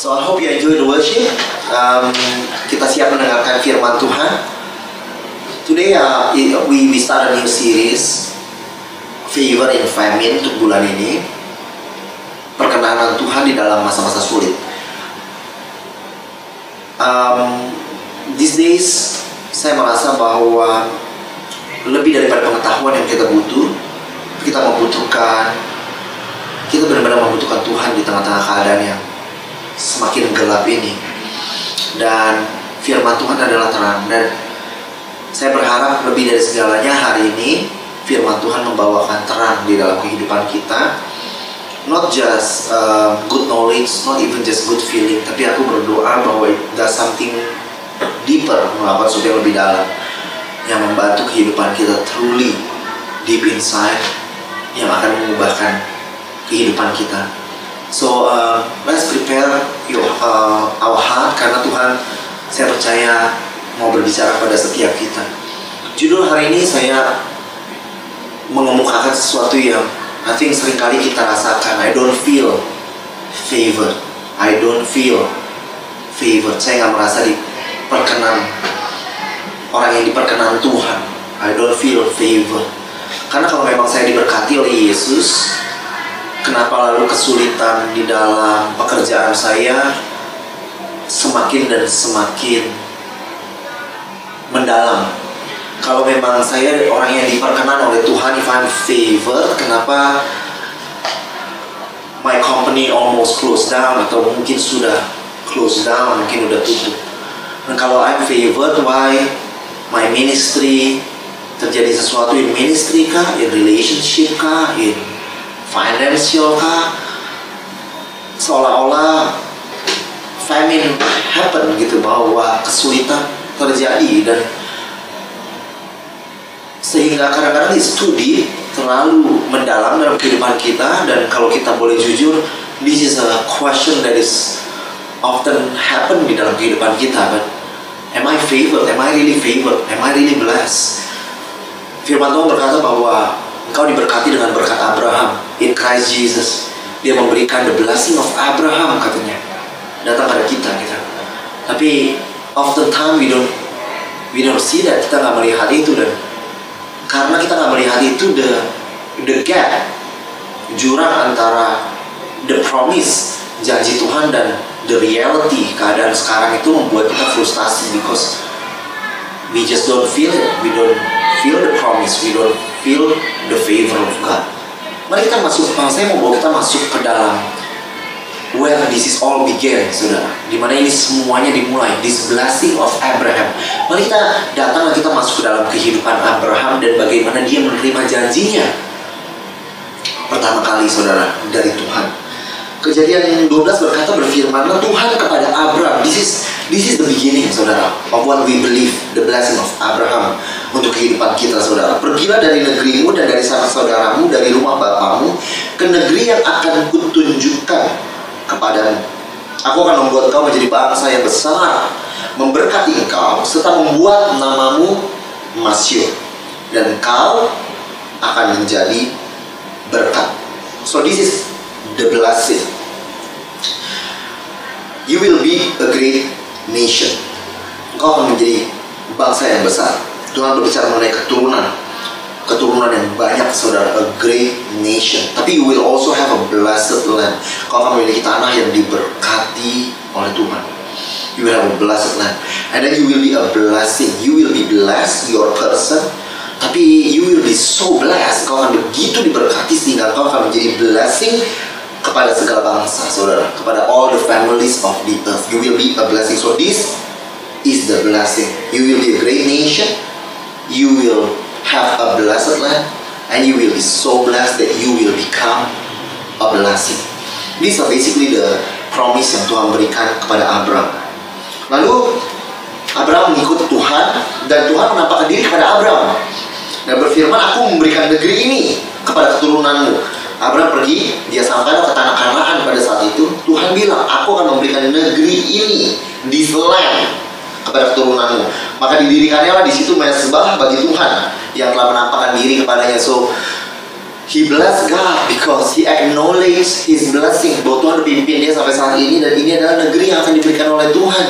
So I hope you enjoy the worship. Um, kita siap mendengarkan firman Tuhan. Today uh, we we start a new series, Favor in Famine untuk bulan ini. Perkenanan Tuhan di dalam masa-masa sulit. Um, these days saya merasa bahwa lebih daripada pengetahuan yang kita butuh, kita membutuhkan kita benar-benar membutuhkan Tuhan di tengah-tengah keadaan yang semakin gelap ini. Dan firman Tuhan adalah terang. Dan saya berharap lebih dari segalanya hari ini firman Tuhan membawakan terang di dalam kehidupan kita. Not just uh, good knowledge not even just good feeling tapi aku berdoa bahwa there's something deeper melakukan yang lebih dalam yang membantu kehidupan kita truly deep inside yang akan mengubahkan kehidupan kita So uh, let's prepare your uh, our heart karena Tuhan saya percaya mau berbicara pada setiap kita. Judul hari ini saya mengemukakan sesuatu yang I think sering kali kita rasakan. I don't feel favor. I don't feel favor. Saya nggak merasa diperkenan orang yang diperkenan Tuhan. I don't feel favor. Karena kalau memang saya diberkati oleh Yesus, kenapa lalu kesulitan di dalam pekerjaan saya semakin dan semakin mendalam. Kalau memang saya orang yang diperkenan oleh Tuhan, if I'm favor, kenapa my company almost closed down atau mungkin sudah closed down, mungkin udah tutup. Dan kalau I'm favored, why my ministry terjadi sesuatu in ministry kah, in relationship kah, in financial kah seolah-olah famine happen gitu bahwa kesulitan terjadi dan sehingga kadang-kadang studi terlalu mendalam dalam kehidupan kita dan kalau kita boleh jujur this is a question that is often happen di dalam kehidupan kita but am I favored? Am I really favored? Am I really blessed? Firman Tuhan berkata bahwa Engkau diberkati dengan berkat Abraham in Christ Jesus. Dia memberikan the blessing of Abraham katanya datang pada kita kita. Tapi often time we don't we don't see that kita nggak melihat itu dan karena kita nggak melihat itu the the gap jurang antara the promise janji Tuhan dan the reality keadaan sekarang itu membuat kita frustasi because we just don't feel it we don't feel the promise we don't feel the favor of God. Mari kita masuk, saya mau bawa kita masuk ke dalam where this is all began, saudara. Di mana ini semuanya dimulai, this blessing of Abraham. Mari kita datang dan kita masuk ke dalam kehidupan Abraham dan bagaimana dia menerima janjinya. Pertama kali, saudara, dari Tuhan. Kejadian 12 berkata berfirmanlah Tuhan kepada Abraham. This is this is the beginning, saudara, of what we believe, the blessing of Abraham untuk kehidupan kita saudara. Pergilah dari negerimu dan dari saudaramu, dari rumah bapamu, ke negeri yang akan kutunjukkan kepadamu. Aku akan membuat kau menjadi bangsa yang besar, memberkati engkau, serta membuat namamu masyur. Dan kau akan menjadi berkat. So this is the blessing. You will be a great nation. Kau akan menjadi bangsa yang besar. Tuhan berbicara mengenai keturunan. Keturunan yang banyak saudara. A great nation. Tapi you will also have a blessed land. Kau akan memiliki tanah yang diberkati oleh Tuhan. You will have a blessed land. And then you will be a blessing. You will be blessed your person. Tapi you will be so blessed. Kau akan begitu diberkati sehingga kau akan menjadi blessing kepada segala bangsa saudara. Kepada all the families of the earth. You will be a blessing. So this is the blessing. You will be a great nation you will have a blessed land and you will be so blessed that you will become a blessing. These are basically the promise yang Tuhan berikan kepada Abraham. Lalu Abraham mengikut Tuhan dan Tuhan menampakkan diri kepada Abraham dan berfirman, aku memberikan negeri ini kepada keturunanmu. Abraham pergi, dia sampai ke tanah Kanaan pada saat itu. Tuhan bilang, aku akan memberikan negeri ini, this land, kepada keturunanmu. Maka didirikannya lah di situ mesbah bagi Tuhan yang telah menampakkan diri kepadanya. So, he blessed God because he acknowledged his blessing bahwa Tuhan pimpin dia sampai saat ini dan ini adalah negeri yang akan diberikan oleh Tuhan.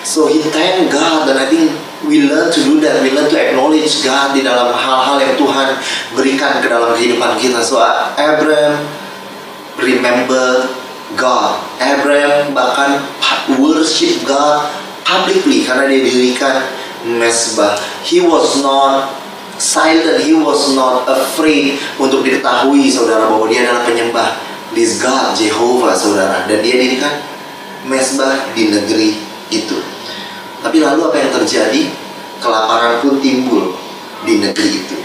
So he thank God dan I think we learn to do that. We learn to acknowledge God di dalam hal-hal yang Tuhan berikan ke dalam kehidupan kita. So Abraham remember God. Abraham bahkan worship God publicly karena dia dirikan mesbah. He was not silent, he was not afraid untuk diketahui saudara bahwa dia adalah penyembah this God Jehovah saudara dan dia dirikan mesbah di negeri itu. Tapi lalu apa yang terjadi? Kelaparan pun timbul di negeri itu.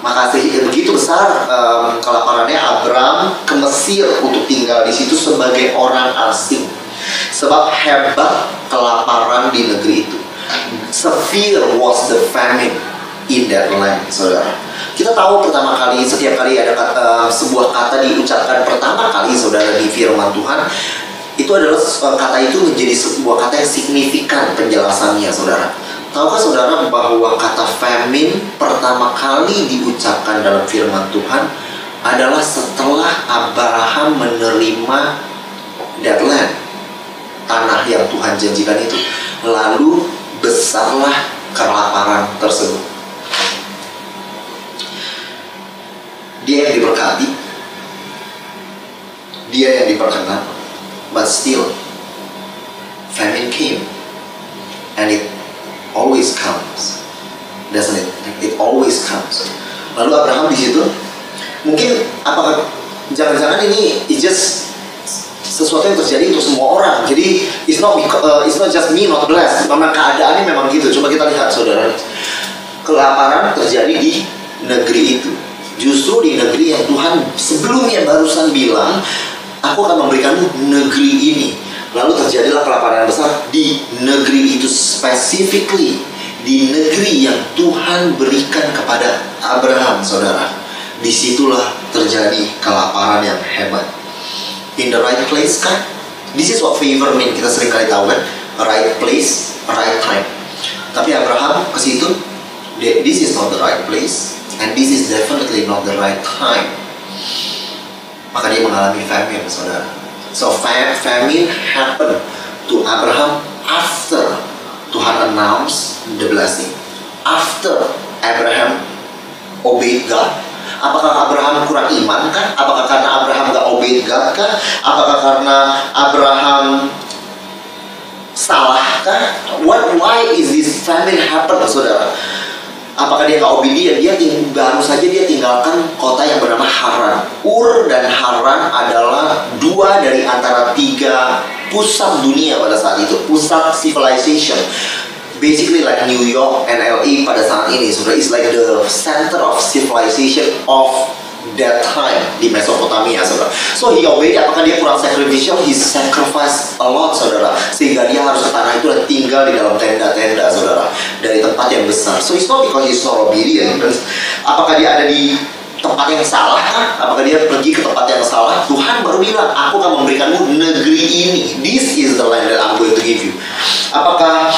Maka begitu besar um, kelaparannya Abram ke Mesir untuk tinggal di situ sebagai orang asing. Sebab hebat kelaparan di negeri itu. Severe was the famine in that land, saudara. Kita tahu pertama kali, setiap kali ada kata, sebuah kata diucapkan pertama kali, saudara, di firman Tuhan, itu adalah kata itu menjadi sebuah kata yang signifikan penjelasannya saudara tahukah saudara bahwa kata famine pertama kali diucapkan dalam firman Tuhan adalah setelah Abraham menerima that land tanah yang Tuhan janjikan itu lalu besarlah kelaparan tersebut dia yang diberkati dia yang diperkenan But still, famine came. And it always comes. Doesn't it? It always comes. Lalu Abraham di situ, mungkin apakah jangan-jangan ini it just sesuatu yang terjadi untuk semua orang. Jadi it's not uh, it's not just me not blessed. Memang keadaannya memang gitu. Coba kita lihat saudara. Kelaparan terjadi di negeri itu. Justru di negeri yang Tuhan sebelumnya barusan bilang aku akan memberikanmu negeri ini. Lalu terjadilah kelaparan besar di negeri itu specifically di negeri yang Tuhan berikan kepada Abraham, saudara. Di situlah terjadi kelaparan yang hebat. In the right place kan? This is what favor mean. Kita sering kali tahu kan? Right place, right time. Tapi Abraham ke situ, this is not the right place, and this is definitely not the right time maka dia mengalami famine saudara so famine happened to Abraham after Tuhan announce the blessing after Abraham obeyed God Apakah Abraham kurang iman kan? Apakah karena Abraham gak obeyed God kan? Apakah karena Abraham salah kan? What, why is this famine happen saudara? apakah dia nggak obedient dia ting baru saja dia tinggalkan kota yang bernama Haran Ur dan Haran adalah dua dari antara tiga pusat dunia pada saat itu pusat civilization basically like New York and LA pada saat ini so it's like the center of civilization of that time di Mesopotamia saudara so he obeyed apakah dia kurang sacrificial he sacrificed a lot saudara sehingga dia harus ke tanah itu dan tinggal di dalam tenda-tenda saudara dari tempat yang besar so it's not because he's not obedient apakah dia ada di tempat yang salah kan? Apakah dia pergi ke tempat yang salah? Tuhan baru bilang, aku akan memberikanmu negeri ini. This is the land that I'm going to give you. Apakah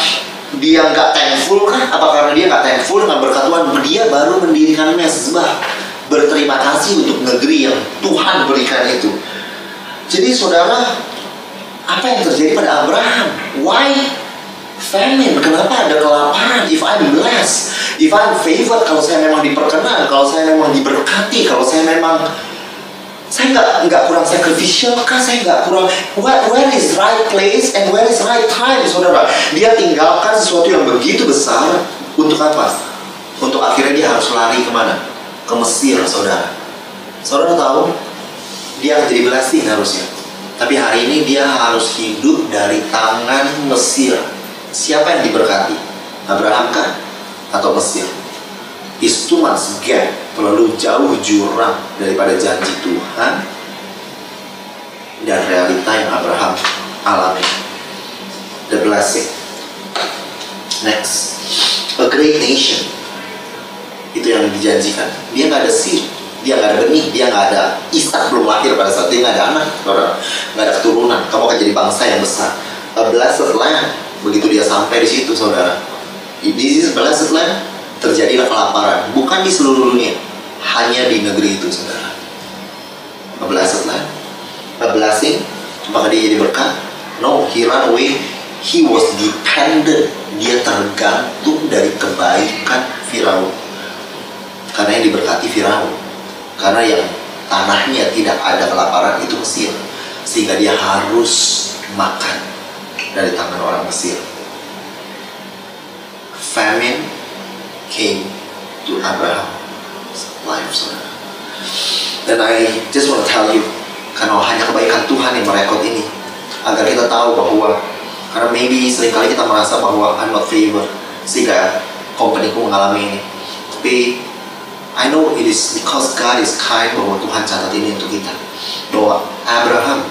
dia nggak thankful kan? Apa karena dia nggak thankful dengan berkat Tuhan? Dia baru mendirikan mesbah berterima kasih untuk negeri yang Tuhan berikan itu. Jadi saudara, apa yang terjadi pada Abraham? Why famine? Kenapa ada kelaparan? If I'm blessed, if I'm favored, kalau saya memang diperkenan, kalau saya memang diberkati, kalau saya memang saya nggak nggak kurang sacrificial kan saya nggak kurang where, where is right place and where is right time saudara dia tinggalkan sesuatu yang begitu besar untuk apa untuk akhirnya dia harus lari ke mana ke Mesir, saudara. Saudara tahu, dia akan jadi blessing harusnya. Tapi hari ini dia harus hidup dari tangan Mesir. Siapa yang diberkati? Abraham kan? Atau Mesir? It's too much gap, terlalu jauh jurang daripada janji Tuhan dan realita yang Abraham alami. The blessing. Next, a great nation. Itu yang dijanjikan. Dia nggak ada seed, dia nggak ada benih, dia nggak ada Ishak belum lahir pada saat dia nggak ada anak, nggak ada keturunan. Kamu akan jadi bangsa yang besar. A blessed land. Begitu dia sampai di situ, saudara. This is blessed land. Terjadilah kelaparan, bukan di seluruh dunia, hanya di negeri itu, saudara. Land, a blessing. Apakah dia jadi berkat? No, he ran away. He was dependent. Dia tergantung dari kebaikan Firaun. Karena yang diberkati Firaun. Karena yang tanahnya tidak ada kelaparan itu Mesir. Sehingga dia harus makan dari tangan orang Mesir. Famine came to Abraham's life, saudara. Dan I just want to tell you, karena hanya kebaikan Tuhan yang merekod ini, agar kita tahu bahwa karena maybe sering kali kita merasa bahwa I'm not favored sehingga companyku mengalami ini. Tapi I know it is because God is kind bahwa Tuhan catat ini untuk kita. Bahwa Abraham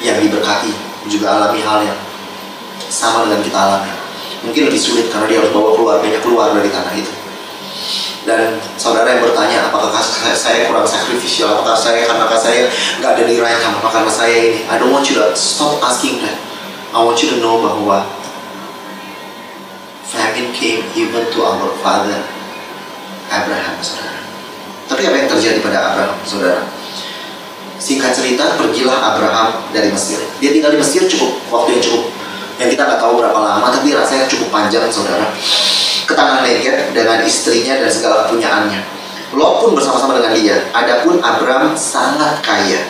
yang diberkati juga alami hal yang sama dengan kita alami. Mungkin lebih sulit karena dia harus bawa keluarganya keluar dari tanah itu. Dan saudara yang bertanya, apakah saya kurang sacrificial? Apakah saya karena saya nggak ada nilai apa karena saya ini? I don't want you to stop asking that. I want you to know bahwa famine came even to our father Abraham, saudara. Tapi apa yang terjadi pada Abraham, saudara? Singkat cerita, pergilah Abraham dari Mesir. Dia tinggal di Mesir cukup waktu yang cukup yang kita nggak tahu berapa lama, tapi rasanya cukup panjang, saudara. Ke tanah Negev dengan istrinya dan segala kepunyaannya. Lot pun bersama-sama dengan dia. Adapun Abraham sangat kaya,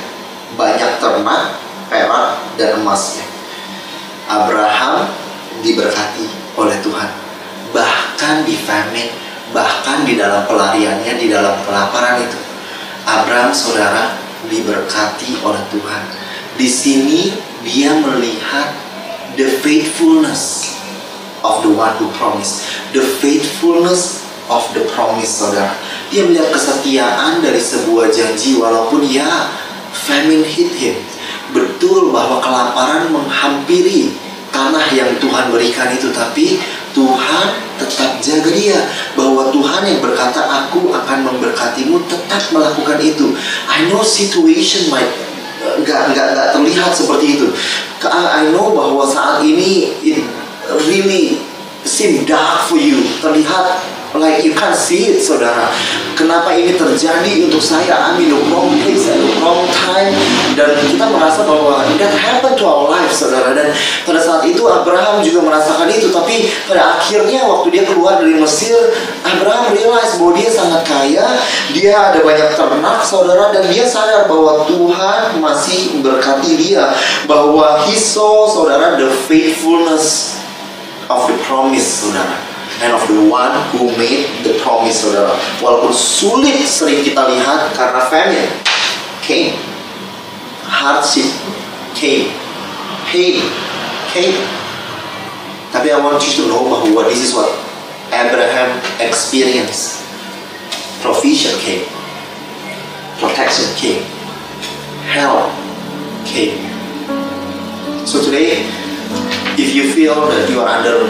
banyak ternak, perak, dan emasnya. Abraham diberkati oleh Tuhan. Bahkan di famine, bahkan di dalam pelariannya, di dalam kelaparan itu. Abraham saudara diberkati oleh Tuhan. Di sini dia melihat the faithfulness of the one who promised. The faithfulness of the promise, saudara. Dia melihat kesetiaan dari sebuah janji walaupun ya famine hit him. Betul bahwa kelaparan menghampiri tanah yang Tuhan berikan itu, tapi Tuhan tetap jaga dia bahwa Tuhan yang berkata aku akan memberkatimu tetap melakukan itu. I know situation might nggak nggak nggak terlihat seperti itu. I know bahwa saat ini it really seem dark for you. Terlihat like you can't see it, saudara. Kenapa ini terjadi untuk saya? I'm in the wrong place at the wrong time. Dan kita merasa bahwa that happened to our life, saudara. Dan pada saat itu Abraham juga merasakan itu. Tapi pada akhirnya waktu dia keluar dari Mesir, Abraham realize bahwa dia sangat kaya. Dia ada banyak ternak, saudara. Dan dia sadar bahwa Tuhan masih memberkati dia. Bahwa he saw, saudara, the faithfulness of the promise, saudara and of the one who made the promise, saudara. Walaupun sulit sering kita lihat karena famine came, hardship came, pain came. Tapi I want you to know bahwa this is what Abraham experienced. Provision came, protection came, help came. So today, if you feel that you are under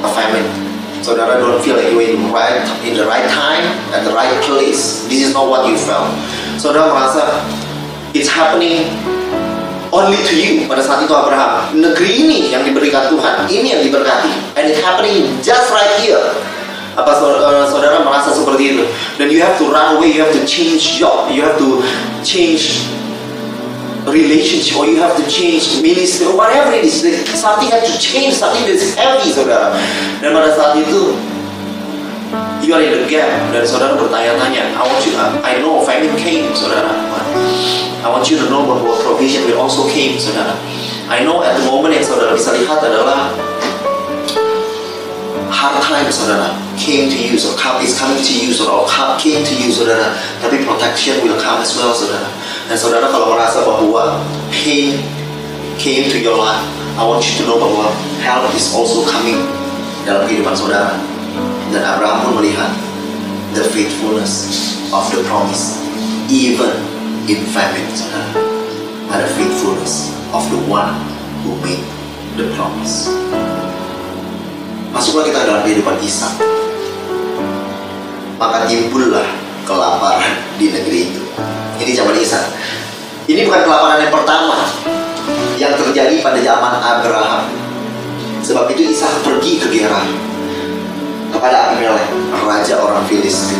a famine, saudara don't feel like you're in right in the right time at the right place. This is not what you felt. Saudara merasa it's happening only to you pada saat itu Abraham. Negeri ini yang diberikan Tuhan, ini yang diberkati, and it's happening just right here. Apa saudara, saudara merasa seperti itu? Dan you have to run away, you have to change job, you have to change relationship or you have to change ministry or whatever it is something has to change something that is heavy saudara. Dan pada saat itu you are in the gap dan saudara bertanya-tanya I want you I know famine came saudara. I want you to know bahwa provision will also came saudara. I know at the moment yang saudara bisa lihat adalah hard time saudara came to you come is coming to you or came to you saudara tapi protection will come as well saudara dan saudara kalau merasa bahwa pain came to your life, I want you to know bahwa help is also coming dalam kehidupan saudara. Dan Abraham pun melihat the faithfulness of the promise even in famine, saudara. ada faithfulness of the one who made the promise. Masuklah kita dalam kehidupan Ishak. Maka timbullah kelaparan di negeri itu. Ini zaman Ishak. Ini bukan kelaparan yang pertama yang terjadi pada zaman Abraham. Sebab itu Ishak pergi ke Gerar kepada Abimelech, raja orang Filistin.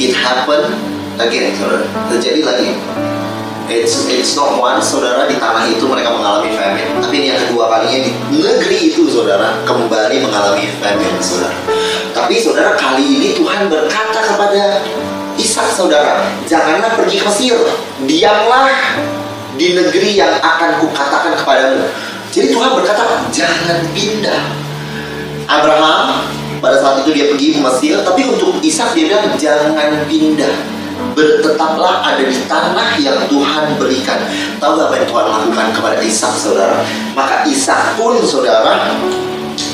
It happened again, saudara. Terjadi lagi. It's, it's not one, saudara, di tanah itu mereka mengalami famine. Tapi ini yang kedua kalinya di negeri itu, saudara, kembali mengalami famine, saudara. Tapi saudara, kali ini Tuhan berkata kepada Ishak, saudara, janganlah pergi ke Mesir. Diamlah di negeri yang akan kukatakan kepadamu. Jadi Tuhan berkata, jangan pindah. Abraham pada saat itu dia pergi ke Mesir, tapi untuk Ishak dia bilang jangan pindah bertetaplah ada di tanah yang Tuhan berikan. Tahu apa yang Tuhan lakukan kepada Ishak, saudara? Maka Ishak pun, saudara,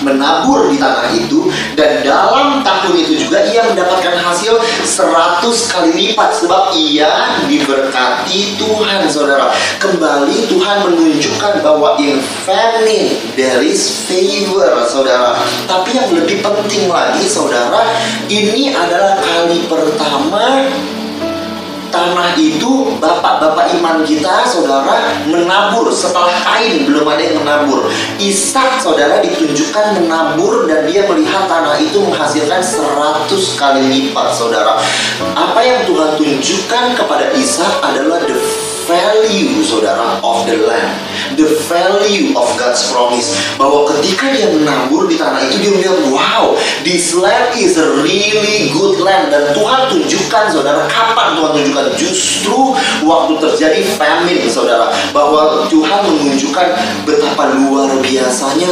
menabur di tanah itu dan dalam tahun itu juga ia mendapatkan hasil 100 kali lipat sebab ia diberkati Tuhan saudara kembali Tuhan menunjukkan bahwa in famine there is favor saudara tapi yang lebih penting lagi saudara ini adalah kali pertama tanah itu bapak-bapak iman kita saudara menabur setelah kain. Belum ada yang menabur. Ishak saudara ditunjukkan menabur dan dia melihat tanah itu menghasilkan 100 kali lipat saudara. Apa yang Tuhan tunjukkan kepada Ishak adalah the value saudara of the land. The value of God's promise. Bahwa ketika dia menabur di tanah itu dia melihat wow this land is a really good land. Dan Tuhan tunjukkan saudara kapan Tuhan tunjukkan? Justru waktu terjadi famine saudara. Bahwa Tuhan menunjukkan betapa luar biasanya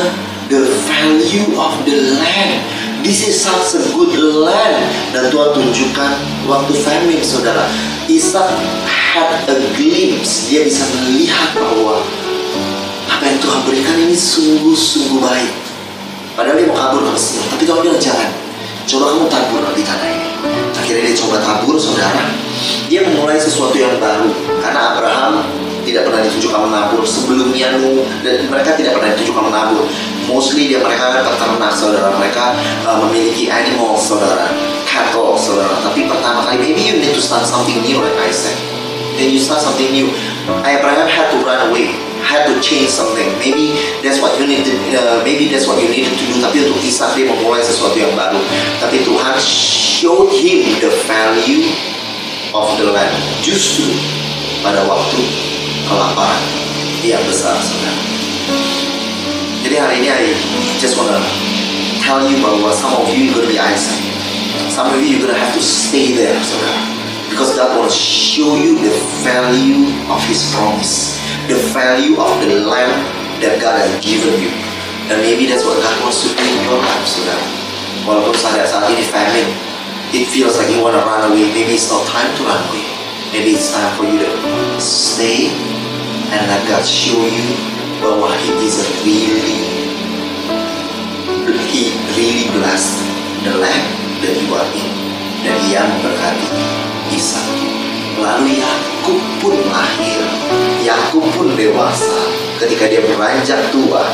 the value of the land This is such a good land Dan Tuhan tunjukkan waktu famine saudara. Ishak had a glimpse Dia bisa melihat bahwa Apa yang Tuhan berikan ini sungguh-sungguh baik. Padahal dia mau kabur ke Mesir Tapi Tuhan bilang jangan. Coba kamu tabur di tanah ini. Akhirnya dia coba tabur saudara. Dia memulai sesuatu yang baru. Karena Abraham tidak pernah ditujukan menabur sebelumnya Nuh dan mereka tidak pernah ditujukan menabur mostly dia mereka peternak saudara. Mereka uh, memiliki animal saudara. Cattle saudara. Tapi pertama kali maybe you need to start something new like I said. Then you start something new. Abraham had to run away. Had to change something. Maybe that's what you need to, uh, maybe that's what you needed to do. Tapi untuk Ishak dia memulai sesuatu yang baru. Tapi Tuhan showed him the value of the land. Justru pada waktu kelaparan yang besar saudara hari ini I just wanna tell you bahwa some of you gonna be Isaac some of you gonna have to stay there because God wanna show you the value of His promise. The value of the land that God has given you. And maybe that's what God wants to do in your life saudara. Walaupun saat saat ini famine it feels like you wanna run away. Maybe it's not time to run away. Maybe it's time for you to stay and let God show you bahwa He is really He really blessed the land that in dan Ia memberkati Ishak lalu Yakub pun lahir Yakub pun dewasa. Ketika dia beranjak tua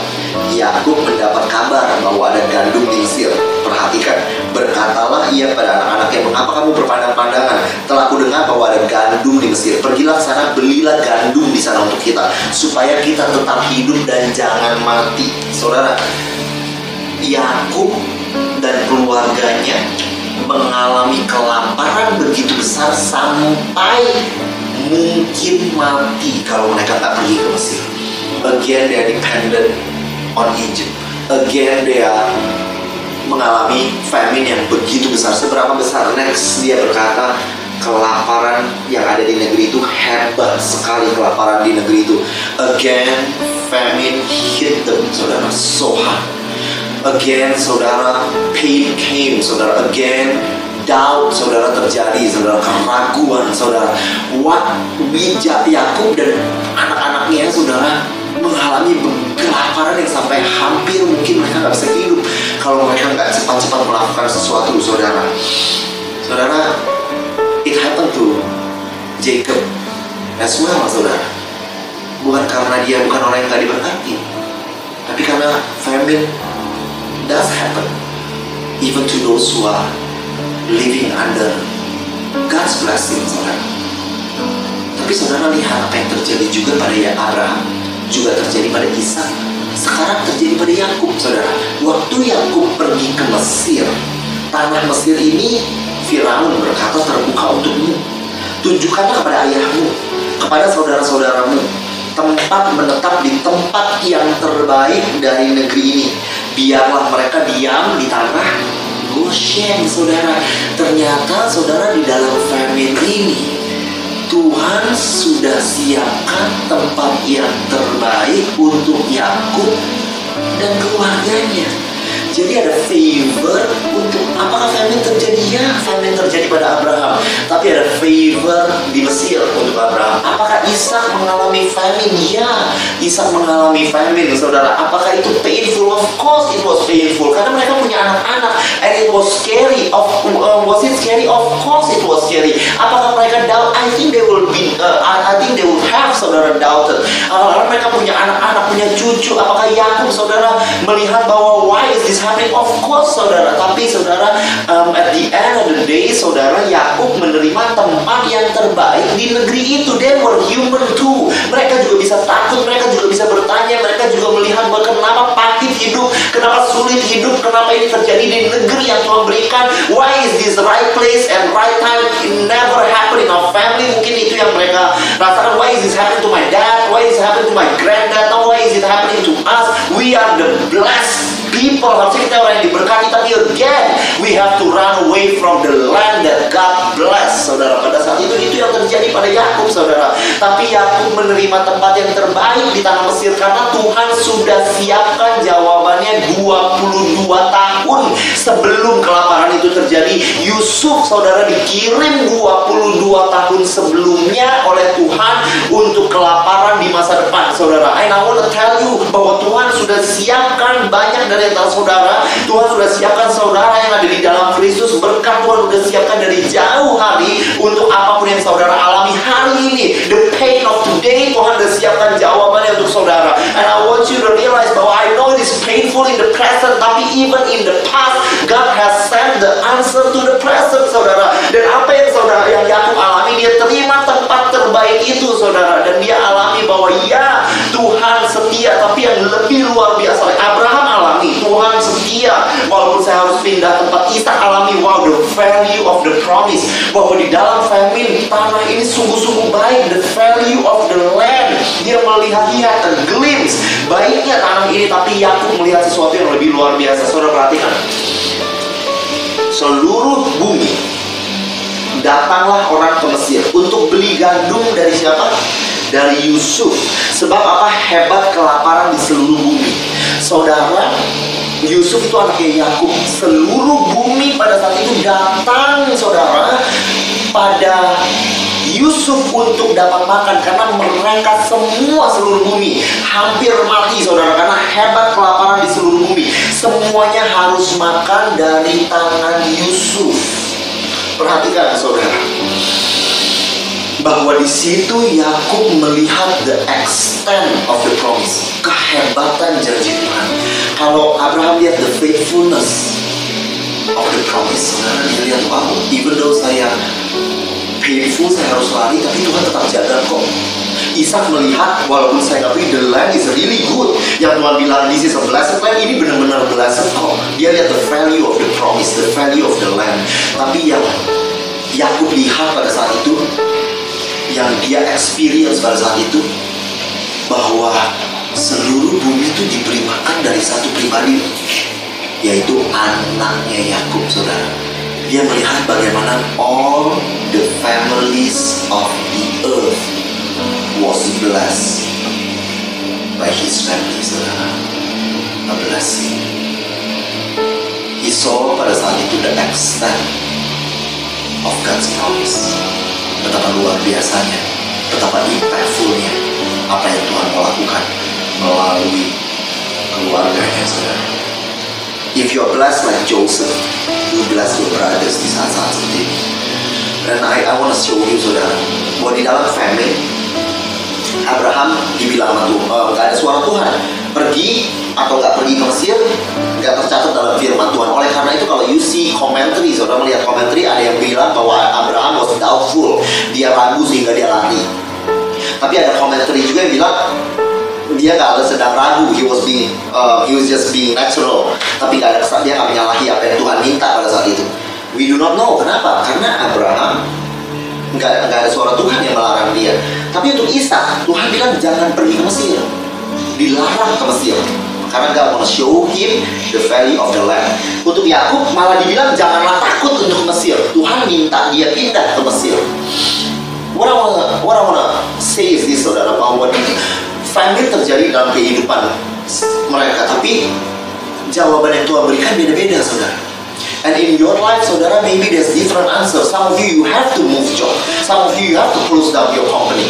Yakub mendapat kabar bahwa ada gandum di Mesir perhatikan berkatalah ia pada anak-anaknya mengapa kamu berpandang-pandangan kita supaya kita tetap hidup dan jangan mati saudara Yakub dan keluarganya mengalami kelaparan begitu besar sampai mungkin mati kalau mereka tak pergi ke Mesir. Again they are dependent on Egypt. Again they are mengalami famine yang begitu besar. Seberapa besar? Next dia berkata kelaparan yang ada di negeri itu hebat sekali kelaparan di negeri itu. Again famine hit them, saudara, so hard again saudara pain came saudara. Again doubt saudara terjadi saudara. Keraguan saudara. What bijak Yakub dan anak-anaknya saudara mengalami kelaparan yang sampai hampir mungkin mereka nggak bisa hidup. Kalau mereka nggak cepat-cepat melakukan sesuatu saudara. Saudara it happened to Jacob as well saudara bukan karena dia bukan orang yang gak diberkati, tapi karena famine does happen even to those who are living under God's blessing, saudara. Tapi saudara lihat apa yang terjadi juga pada ya Abraham, juga terjadi pada Isa. Sekarang terjadi pada Yakub, saudara. Waktu Yakub pergi ke Mesir, tanah Mesir ini Firaun berkata terbuka untukmu. Tunjukkanlah kepada ayahmu, kepada saudara-saudaramu, tempat menetap di tempat yang terbaik dari negeri ini. Biarlah mereka diam di tanah Goshen, saudara. Ternyata saudara di dalam family ini Tuhan sudah siapkan tempat yang terbaik untuk Yakub dan keluarganya. Jadi ada favor untuk apakah famine terjadi? Ya, famine terjadi pada Abraham. Tapi ada favor di Mesir untuk Abraham. Apakah Ishak mengalami famine? Ya, Ishak mengalami famine, saudara. Apakah itu painful? Of course it was painful. Karena mereka punya anak-anak. And it was scary. Of, uh, was it scary? Of course it was scary. Apakah mereka doubt? I think they will be, uh, I, think they will have, saudara, doubted. Uh, mereka punya anak-anak, punya cucu. Apakah Yakub, saudara, melihat bahwa why is this happening? Of course, saudara. Tapi, saudara, um, at the end of the day, saudara, Yakub menerima tempat yang terbaik di negeri itu. They were human too. Mereka juga bisa takut, mereka juga bisa bertanya, mereka juga melihat bahwa kenapa pahit hidup, kenapa sulit hidup, kenapa ini terjadi di negeri yang Tuhan berikan. Why is this right place and right time it never happen in our family? Mungkin itu yang mereka rasakan. Why is this happening to my dad? Why is it happening to my granddad? No, why is it happening to us? We are the blessed people harusnya kita orang yang diberkati tapi again we have to run away from the land that God bless saudara. Pada saat itu itu yang terjadi pada Yakub saudara. Tapi Yakub menerima tempat yang terbaik di tanah Mesir karena Tuhan sudah siapkan jawabannya 22 tahun sebelum kelaparan itu terjadi Yusuf saudara dikirim 22 tahun sebelumnya oleh Tuhan untuk kelaparan di masa depan saudara. And I want to tell you bahwa Tuhan sudah siapkan banyak dari antara saudara. Tuhan sudah siapkan saudara yang ada di dalam Kristus berkat Tuhan sudah siapkan dari jauh hari untuk apa pun yang saudara alami hari ini. The pain of today Tuhan sudah siapkan jawabannya untuk saudara. And I want you to realize bahwa I know it is painful in the present tapi even in the past God has sent the answer to the present saudara. Dan apa yang saudara yang Yakub alami dia terima tempat terbaik itu saudara. Dan dia alami bahwa ya Tuhan setia tapi yang lebih luar biasa Abraham alami Tuhan setia. Walaupun saya harus pindah tempat kita alami wow the value of the promise. Bahwa di dalam famine tanah ini sungguh-sungguh baik the value of dia melihat lihat a glimpse baiknya tanah ini tapi Yakub melihat sesuatu yang lebih luar biasa saudara perhatikan seluruh bumi datanglah orang ke Mesir untuk beli gandum dari siapa? Dari Yusuf. Sebab apa? Hebat kelaparan di seluruh bumi. Saudara, Yusuf itu anaknya Yakub. Seluruh bumi pada saat itu datang, saudara, pada Yusuf untuk dapat makan karena mereka semua seluruh bumi. Hampir mati saudara karena hebat kelaparan di seluruh bumi. Semuanya harus makan dari tangan Yusuf. Perhatikan saudara. Bahwa di situ Yakub melihat the extent of the promise kehebatan janji Tuhan. Kalau Abraham lihat the faithfulness of the promise saudara dia lihat wow even though saya painful saya harus lari tapi Tuhan tetap jaga kok. Ishak melihat walaupun saya pergi the land is really good. Yang Tuhan bilang this is a blessed land. Ini benar-benar blessed kok. Dia lihat the value of the promise the value of the land. Tapi yang Yakub lihat pada saat itu yang dia experience pada saat itu bahwa seluruh bumi itu diberi makan dari satu pribadi yaitu anaknya Yakub saudara dia melihat bagaimana all the families of the earth was blessed by his family saudara. A blessing. He saw pada saat itu the extent of God's promise. Betapa luar biasanya betapa impactfulnya apa yang Tuhan mau lakukan melalui keluarganya saudara if you're blessed like Joseph you bless your brothers di saat-saat seperti ini dan I, I want to show you saudara bahwa di dalam family Abraham dibilang sama Tuhan, eh, nggak ada suara Tuhan. Pergi atau nggak pergi ke Mesir, nggak tercatat dalam firman Tuhan. Oleh karena itu kalau you see commentary, saudara melihat commentary ada yang bilang bahwa Abraham was doubtful, dia ragu sehingga dia lari. Tapi ada commentary juga yang bilang dia nggak sedang ragu, he was being, uh, he was just being natural. Tapi nggak ada kesan dia nggak menyalahi apa yang Tuhan minta pada saat itu. We do not know kenapa? Karena Abraham nggak nggak ada suara Tuhan yang melarang dia. Tapi untuk Ishak, Tuhan bilang jangan pergi ke Mesir, dilarang ke Mesir karena nggak mau show him the value of the land. Untuk Yakub malah dibilang janganlah takut untuk Mesir. Tuhan minta dia pindah ke Mesir. What I wanna, what I wanna say is this, saudara, bahwa family terjadi dalam kehidupan mereka, tapi jawaban yang Tuhan berikan beda-beda, saudara. And in your life, saudara, maybe there's different answers. Some of you, you have to move job. Some of you, you have to close down your company.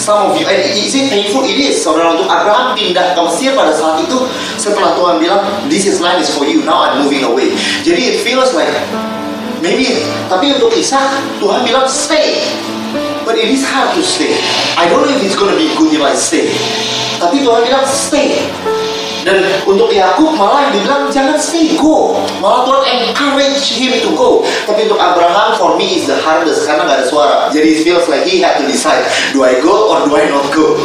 Some of you, and is it painful? It is. Saudara, untuk Abraham pindah ke Mesir pada saat itu, setelah Tuhan bilang, this is land is for you, now I'm moving away. Jadi it feels like, maybe, tapi untuk Ishak, Tuhan bilang, stay. But it is hard to stay. I don't know if it's gonna be good if I stay. Tapi Tuhan bilang, stay. Dan untuk Yakub malah dibilang jangan stay, go. Malah Tuhan encourage him to go. Tapi untuk Abraham, for me is the hardest karena nggak ada suara. Jadi it feels like he had to decide, do I go or do I not go?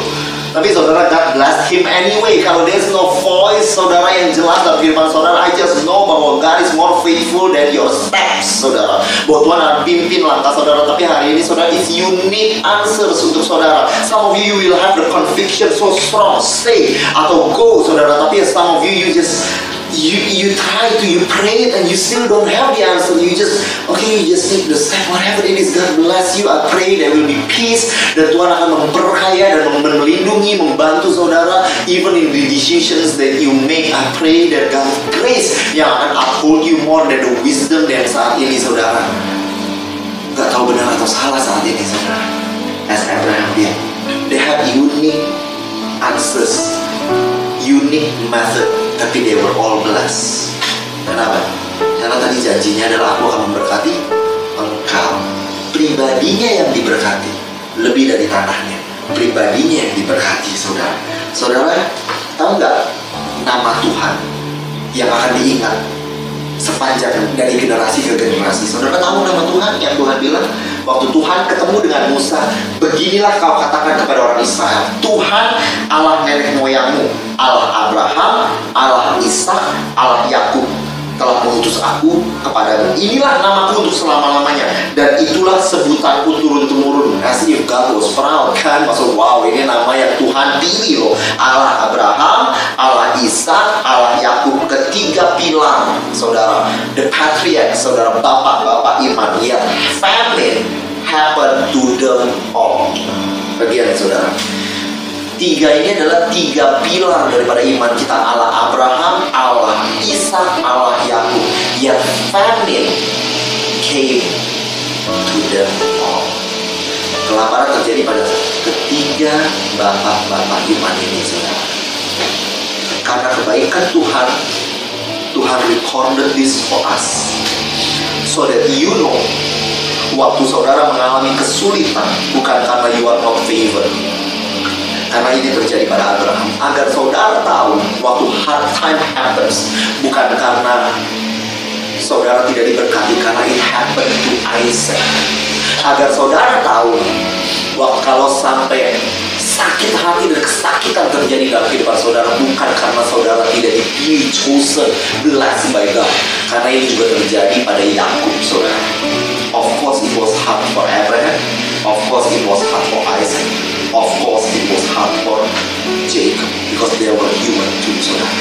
Tapi saudara, God blessed him anyway. Kalau there's no voice, saudara yang jelas dalam firman saudara, I just know bahwa God is more faithful than your steps, saudara. Bahwa Tuhan akan pimpin langkah saudara. Tapi hari ini saudara, is unique answers untuk saudara. Some of you will have the conviction so strong, stay atau go, saudara. Tapi some of you, you just you you try to you pray and you still don't have the answer. You just okay you just take the step whatever it is God bless you. I pray there will be peace dan Tuhan akan memperkaya dan melindungi membantu saudara even in the decisions that you make. I pray that God's grace yang akan uphold you more than the wisdom yang saat ini saudara. Nggak tahu benar atau salah saat ini saudara. As Abraham did. They have unique answers unique method tapi they were all blessed. Kenapa? Karena tadi janjinya adalah aku akan memberkati engkau. Pribadinya yang diberkati lebih dari tanahnya. Pribadinya yang diberkati, saudara. Saudara, tahu nggak nama Tuhan yang akan diingat sepanjang dari generasi ke generasi. Saudara tahu nama Tuhan yang Tuhan bilang waktu Tuhan ketemu dengan Musa, beginilah kau katakan kepada orang Israel, Tuhan Allah nenek moyangmu, Allah Abraham, Allah Ishak, Allah Yakub telah mengutus aku kepadamu. Inilah namaku untuk selama-lamanya dan itulah sebutanku turun temurun. As if God was proud kan, maksud wow ini nama yang Tuhan pilih loh. Allah Abraham, Allah Ishak, Allah Yakub ketiga pilar saudara. The patriarch, saudara bapak-bapak iman ya. Family happen to them all. Bagian saudara tiga ini adalah tiga pilar daripada iman kita Allah Abraham, Allah Ishak, Allah Yakub yang famine came to them all. Kelaparan terjadi pada ketiga bapak-bapak iman ini saudara. Karena kebaikan Tuhan, Tuhan recorded this for us. So that you know, waktu saudara mengalami kesulitan, bukan karena you are not favored, karena ini terjadi pada Abraham. Agar saudara tahu waktu hard time happens bukan karena saudara tidak diberkati karena it happened to Isaac. Agar saudara tahu waktu kalau sampai sakit hati dan kesakitan terjadi dalam kehidupan saudara bukan karena saudara tidak dipilih chosen blessed by God. Karena ini juga terjadi pada Yakub saudara. Of course it was hard for Abraham. Of course it was hard for Isaac. Of course was hard for Jacob because they were human too saudara.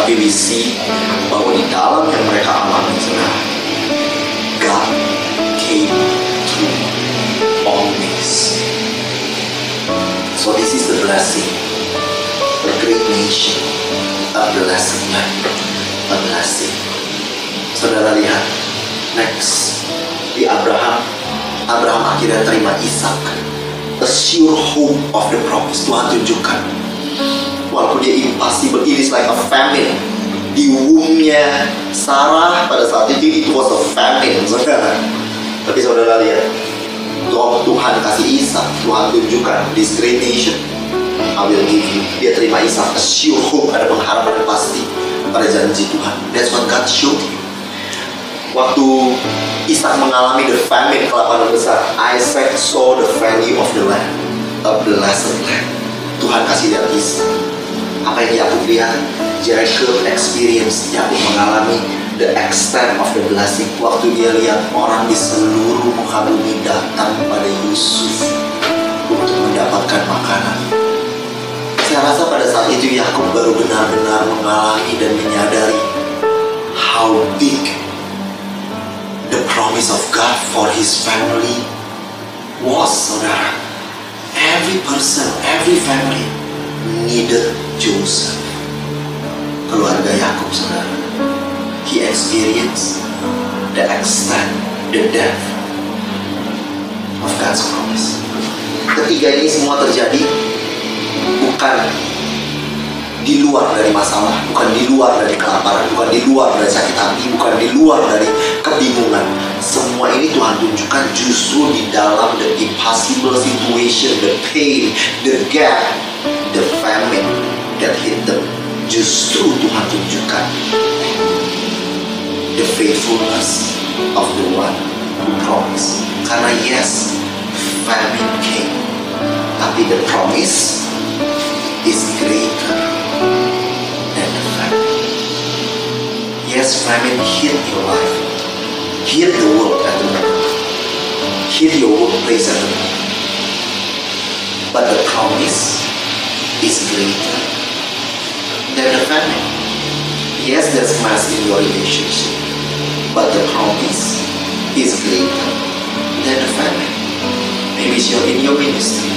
Tapi we see bahwa di dalam yang mereka alami saudara God came through this. So this is the blessing. A great nation a blessing a blessing. Saudara lihat next di Abraham Abraham akhirnya terima Ishak sure hope of the promise Tuhan tunjukkan walaupun dia impossible it is like a famine di womb-nya Sarah pada saat itu itu was a famine saudara tapi saudara lihat Tuhan kasih Ishak, Tuhan tunjukkan this great nation. I will give you. Dia terima Ishak, a sure hope, ada pengharapan pasti pada janji Tuhan. That's what God showed him. Waktu Ishak mengalami the famine kelaparan besar, Isaac saw the value of the land, a blessed land. Tuhan kasih lihat Ishak. Apa yang Yakub lihat? Jacob experience, Yakub mengalami the extent of the blessing. Waktu dia lihat orang di seluruh muka bumi datang pada Yusuf untuk mendapatkan makanan. Saya rasa pada saat itu Yakub baru benar-benar mengalami dan menyadari how big the promise of God for his family was, saudara. Every person, every family needed Joseph. Keluarga Yakub, saudara. He experienced the extent, the depth of God's promise. Ketiga ini semua terjadi bukan di luar dari masalah, bukan di luar dari kelaparan, bukan di luar dari sakit hati, bukan di luar dari kebingungan. Semua ini Tuhan tunjukkan justru di dalam the impossible situation, the pain, the gap, the famine that hit them. Justru Tuhan tunjukkan the faithfulness of the one who promised. Karena yes, famine came, tapi the promise is greater than the famine. Yes, famine hit your life, hit the world at the moment, hit your workplace at the moment. But the promise is greater than the famine. Yes, there's mess in your relationship, but the promise is greater than the famine. Maybe it's your, in your ministry.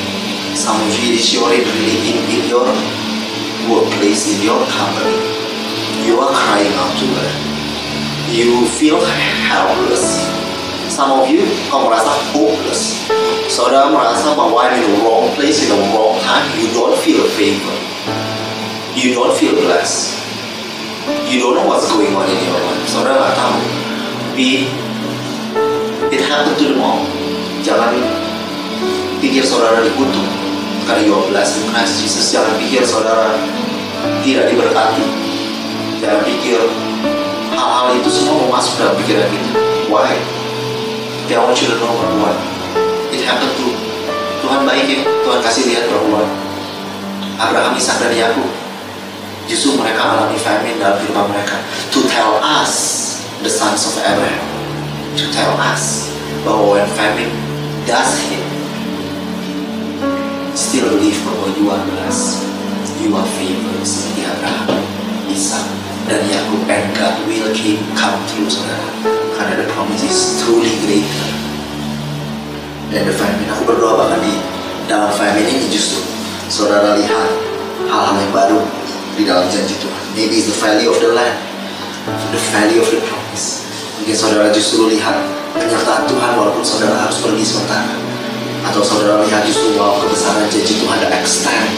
Some of you, it's your in, in, in your workplace, in your company. You are crying out to God. You feel helpless. Some of you, kau merasa hopeless. Saudara merasa bahwa in the wrong place, in the wrong time. You don't feel favor. You don't feel blessed. You don't know what's going on in your life. Saudara nggak tahu. Tapi it happened to them all. Jangan pikir saudara dikutuk karena you are blessed in Christ Jesus. Jangan pikir saudara tidak diberkati. Jangan pikir hal-hal itu semua mau masuk dalam pikiran kita. Why? I want you to know it happened to Tuhan baik ya. Tuhan kasih lihat bahwa Abraham, Ishak dan Yakub justru mereka alami famine dalam kehidupan mereka. To tell us, the sons of Abraham, to tell us bahwa when famine does hit, still believe bahwa you are blessed, you are favored Abraham, Ishak, dan Yakub, and God will keep come through saudara. Karena the promise is truly greater than the famine. Aku berdoa bahkan di dalam famine ini justru saudara lihat hal-hal yang baru di dalam janji Tuhan. Maybe it's the value of the land, the value of the promise. Mungkin saudara justru lihat penyertaan Tuhan walaupun saudara harus pergi sementara. Atau saudara lihat justru wow kebesaran janji Tuhan the extent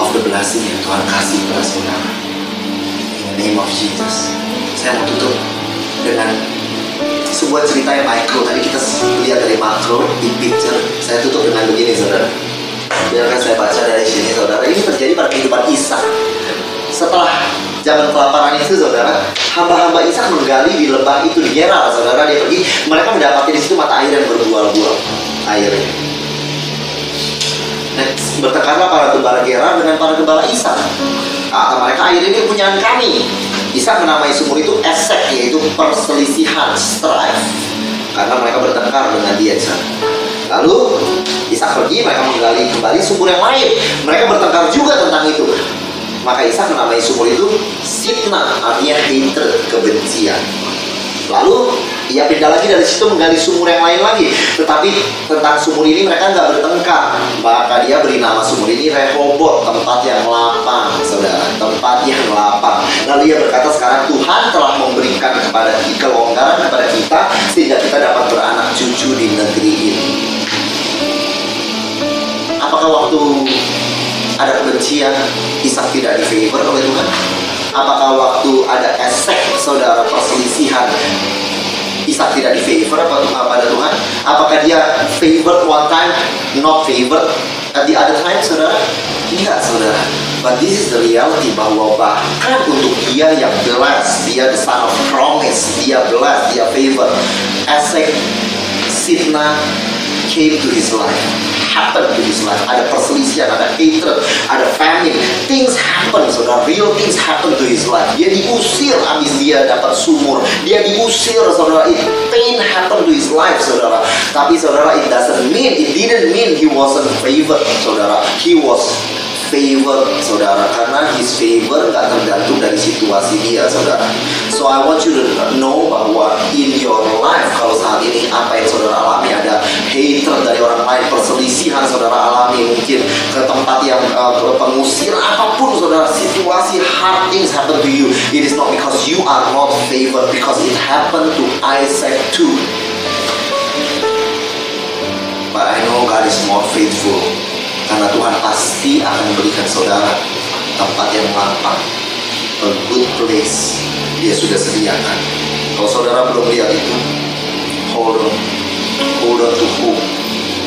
of the blessing yang Tuhan kasih kepada saudara. Name of Jesus. Saya mau tutup dengan sebuah cerita yang micro. Tadi kita lihat dari makro, big picture. Saya tutup dengan begini saudara. Biarkan saya baca dari sini saudara. Ini terjadi pada kehidupan Ishak. Setelah zaman kelaparan itu saudara, hamba-hamba Ishak menggali di lembah itu di Gerar saudara. Dia pergi, mereka mendapati di situ mata air yang berbual-bual airnya. Dan bertekarlah para gembala Gerar dengan para gembala Ishak. Kata mereka air ini kami. Ishak menamai sumur itu esek yaitu perselisihan strife karena mereka bertengkar dengan dia. Lalu Ishak pergi, mereka menggali kembali sumur yang lain. Mereka bertengkar juga tentang itu. Maka Ishak menamai sumur itu Sitna, artinya hatred, kebencian. Lalu ia pindah lagi dari situ menggali sumur yang lain lagi. Tetapi tentang sumur ini mereka nggak bertengkar. Maka dia beri nama sumur ini Rehobot, tempat yang lapang, saudara. Tempat yang lapang. Lalu ia berkata sekarang Tuhan telah memberikan kepada kelonggaran kepada kita sehingga kita dapat beranak cucu di negeri ini. Apakah waktu ada kebencian Ishak tidak di favor oleh Tuhan? Apakah waktu ada esek saudara perselisihan Ishak tidak di favor pada Tuhan? Apakah dia favored one time, not favored at the other time, saudara? Tidak, saudara. But this is the reality bahwa bahkan untuk dia yang blessed, dia the son of promise, dia blessed, dia favored. Esek, Sitna came to his life, happened to his life. Ada perselisihan, ada hatred, ada famine. Things happen, saudara. Real things happen to his life. Dia diusir habis dia dapat sumur. Dia diusir, saudara. It pain happen to his life, saudara. Tapi saudara, it doesn't mean, it didn't mean he wasn't favored, saudara. He was favor saudara karena his favor nggak tergantung dari situasi dia saudara. So I want you to know bahwa in your life kalau saat ini apa yang saudara alami ada hatred dari orang lain perselisihan saudara alami mungkin ke tempat yang uh, pengusir apa pun saudara situasi hard things happen to you. It is not because you are not favored because it happened to Isaac too. But I know God is more faithful karena Tuhan pasti akan memberikan saudara tempat yang lapang a good place. Dia sudah sediakan. Kalau saudara belum lihat itu hold on. Hold on to hope.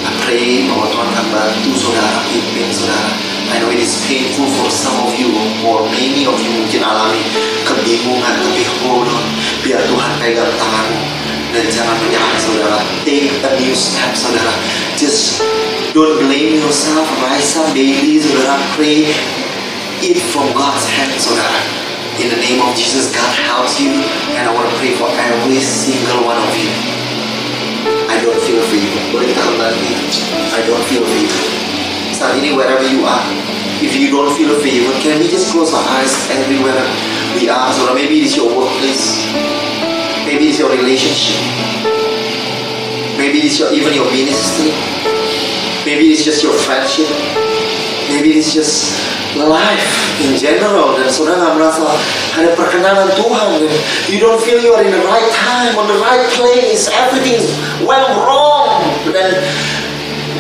I pray bahwa Tuhan akan bantu saudara pimpin saudara. I know it is painful for some of you or many of you mungkin alami kebingungan tapi hold on. Biar Tuhan pegang tanganmu dan jangan menyerah saudara take a new step saudara just don't blame yourself rise up daily saudara pray eat from God's hand saudara in the name of Jesus God helps you and I want to pray for every single one of you. I don't feel favor boleh kita kembali I don't feel favor saat ini wherever you are if you don't feel favor can we just close our eyes everywhere we are? Saudara maybe it's your workplace Maybe it's your relationship. Maybe it's your, even your ministry. Maybe it's just your friendship. Maybe it's just life in general dan saudara merasa ada perkenanan Tuhan dan you don't feel you are in the right time on the right place everything went wrong dan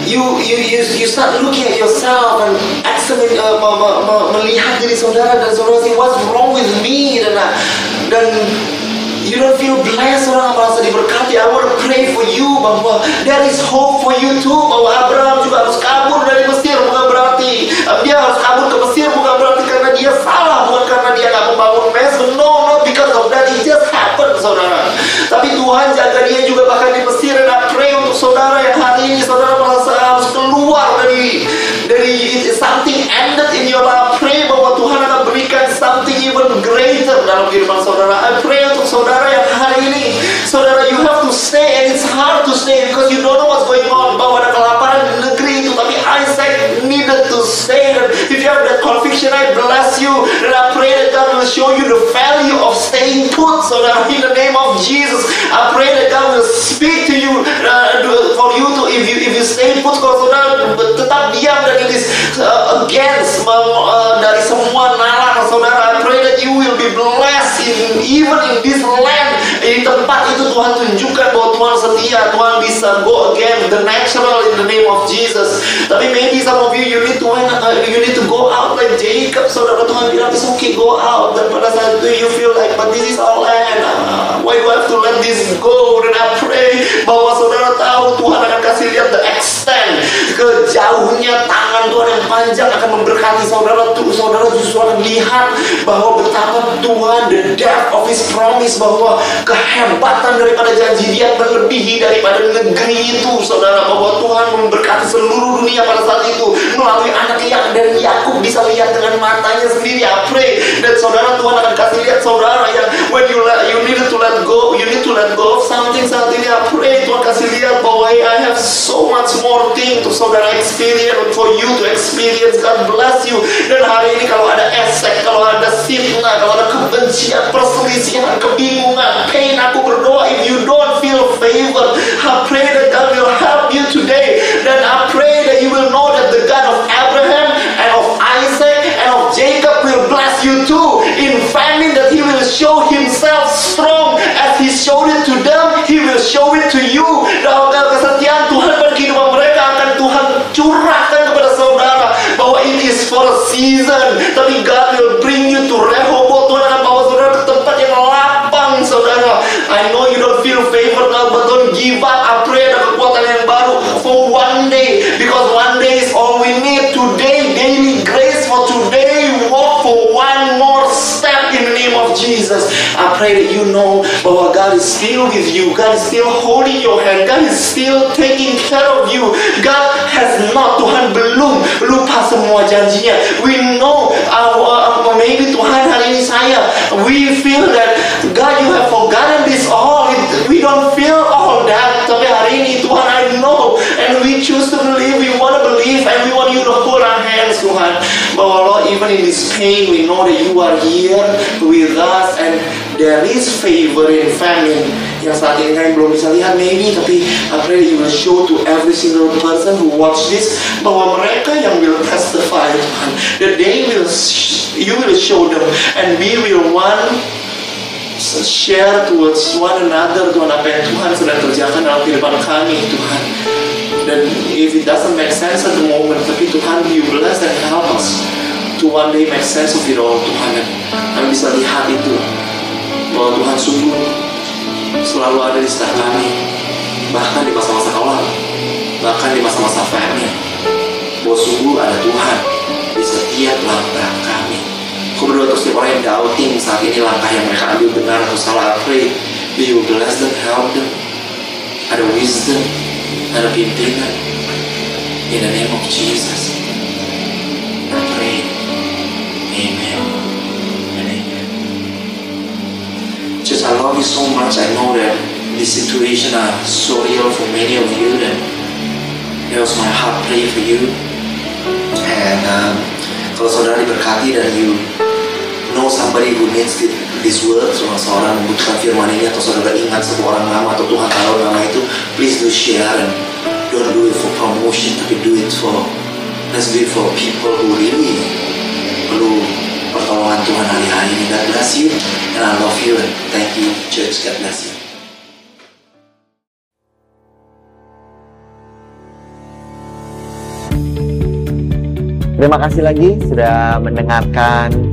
you you you you start looking at yourself and examine uh, me, me, me, melihat diri saudara dan saudara what's wrong with me dan dan You don't feel blessed, orang merasa diberkati. I want to pray for you bahwa there is hope for you too. Bahwa Abraham juga harus kabur dari Mesir bukan berarti dia harus kabur ke Mesir bukan berarti karena dia salah, bukan karena dia nggak membangun Mesir. No, not because of that. It just happened, saudara. Tapi Tuhan jaga dia juga bahkan di Mesir. Dan I pray untuk saudara yang hari ini saudara merasa harus keluar dari dari something ended in your life. Pray bahwa Tuhan akan berikan something even greater dalam kehidupan saudara. I pray stay because you don't know what's going on. Bahwa ada kelaparan di negeri itu, tapi Isaac needed to stay. And if you have that conviction, I bless you. And I pray that God will show you the value of staying put, so that In the name of Jesus, I pray that God will speak to you uh, for you to if you if you stay put, kalau saudara tetap diam dan it is uh, against uh, dari semua nalar saudara. I pray that you will be blessed in even in this land. Di tempat itu Tuhan tunjukkan bahwa Tuhan setia, Tuhan bisa go again the natural in the name of Jesus. Tapi maybe some of you you need to uh, you need to go out like Jacob. Saudara Tuhan bilang it's okay go out. Dan pada saat itu you feel like but this is our land. Uh, why do I have to let this go? Dan I pray bahwa saudara tahu Tuhan akan kasih lihat the extent kejauhnya tangan Tuhan yang panjang akan memberkati saudara tuh saudara justru akan lihat bahwa betapa Tuhan the depth of His promise bahwa kehebatan daripada janji Dia melebihi daripada negeri itu saudara. Bahwa Tuhan memberkati seluruh dunia pada saat itu melalui anak yang dan Yakub bisa lihat dengan matanya sendiri I pray. Dan saudara Tuhan akan kasih lihat saudara yang when you let you need to let go you need to let go of something saat ini I pray. Tuhan kasih lihat bahwa I have so much more thing to saudara experience for you to experience. God bless you. Dan hari ini kalau ada esek kalau ada fitnah kalau ada kebencian perselisihan kebingungan pain aku berdoa if you don't feel favor I pray that God will help you today. Dan I pray that you will know that the God of Abraham and of Isaac and of Jacob will bless you too in famine that he will show himself strong as he showed it to them. He will show it to you. Dalam but don't give up. I pray ada kekuatan yang baru for one day, because one day is all we need. Today, daily grace for today. Walk for one more step in the name of Jesus. I pray that you know bahwa God is still with you. God is still holding your hand. God is still taking care of you. God has not, Tuhan belum lupa semua janjinya. We know, our, maybe Tuhan hari ini saya, we feel that God you have forgotten this all. We don't choose to believe. We want to believe, and we want you to hold our hands, Tuhan. Bahwa Lord, even in this pain, we know that you are here with us, and there is favor in famine. Yang saat ini kami belum bisa lihat maybe, tapi I pray that you will show to every single person who watch this bahwa mereka yang will testify, Tuhan. That they will, you will show them, and we will one share towards one another Tuhan apa yang Tuhan sedang kerjakan dalam kehidupan kami Tuhan dan if it doesn't make sense at the moment tapi Tuhan you bless and help us to one day make sense of it all Tuhan dan kami bisa lihat itu. Bahwa Tuhan sungguh selalu ada di sekitar kami bahkan di masa-masa kelam bahkan di masa-masa famine bahwa sungguh ada Tuhan di setiap langkah kami. Aku berdoa untuk setiap orang yang doubting saat ini langkah yang mereka ambil benar atau salah pray. That you bless them, help them. Ada wisdom, pimpinan In the name of Jesus. I pray. Amen. And Amen. Just I love you so much. I know that this situation are so real for many of you that It was my heart pray for you. And um, kalau saudara diberkati dan you know somebody who needs thi- this word, seorang seorang membutuhkan firman ini atau saudara ingat sebuah orang nama atau Tuhan taruh nama itu, please do share and don't do it for promotion, tapi do it for let's do it for people who really perlu pertolongan Tuhan hari-hari ini. God bless you and I love you and thank you church. God bless you. Terima kasih lagi sudah mendengarkan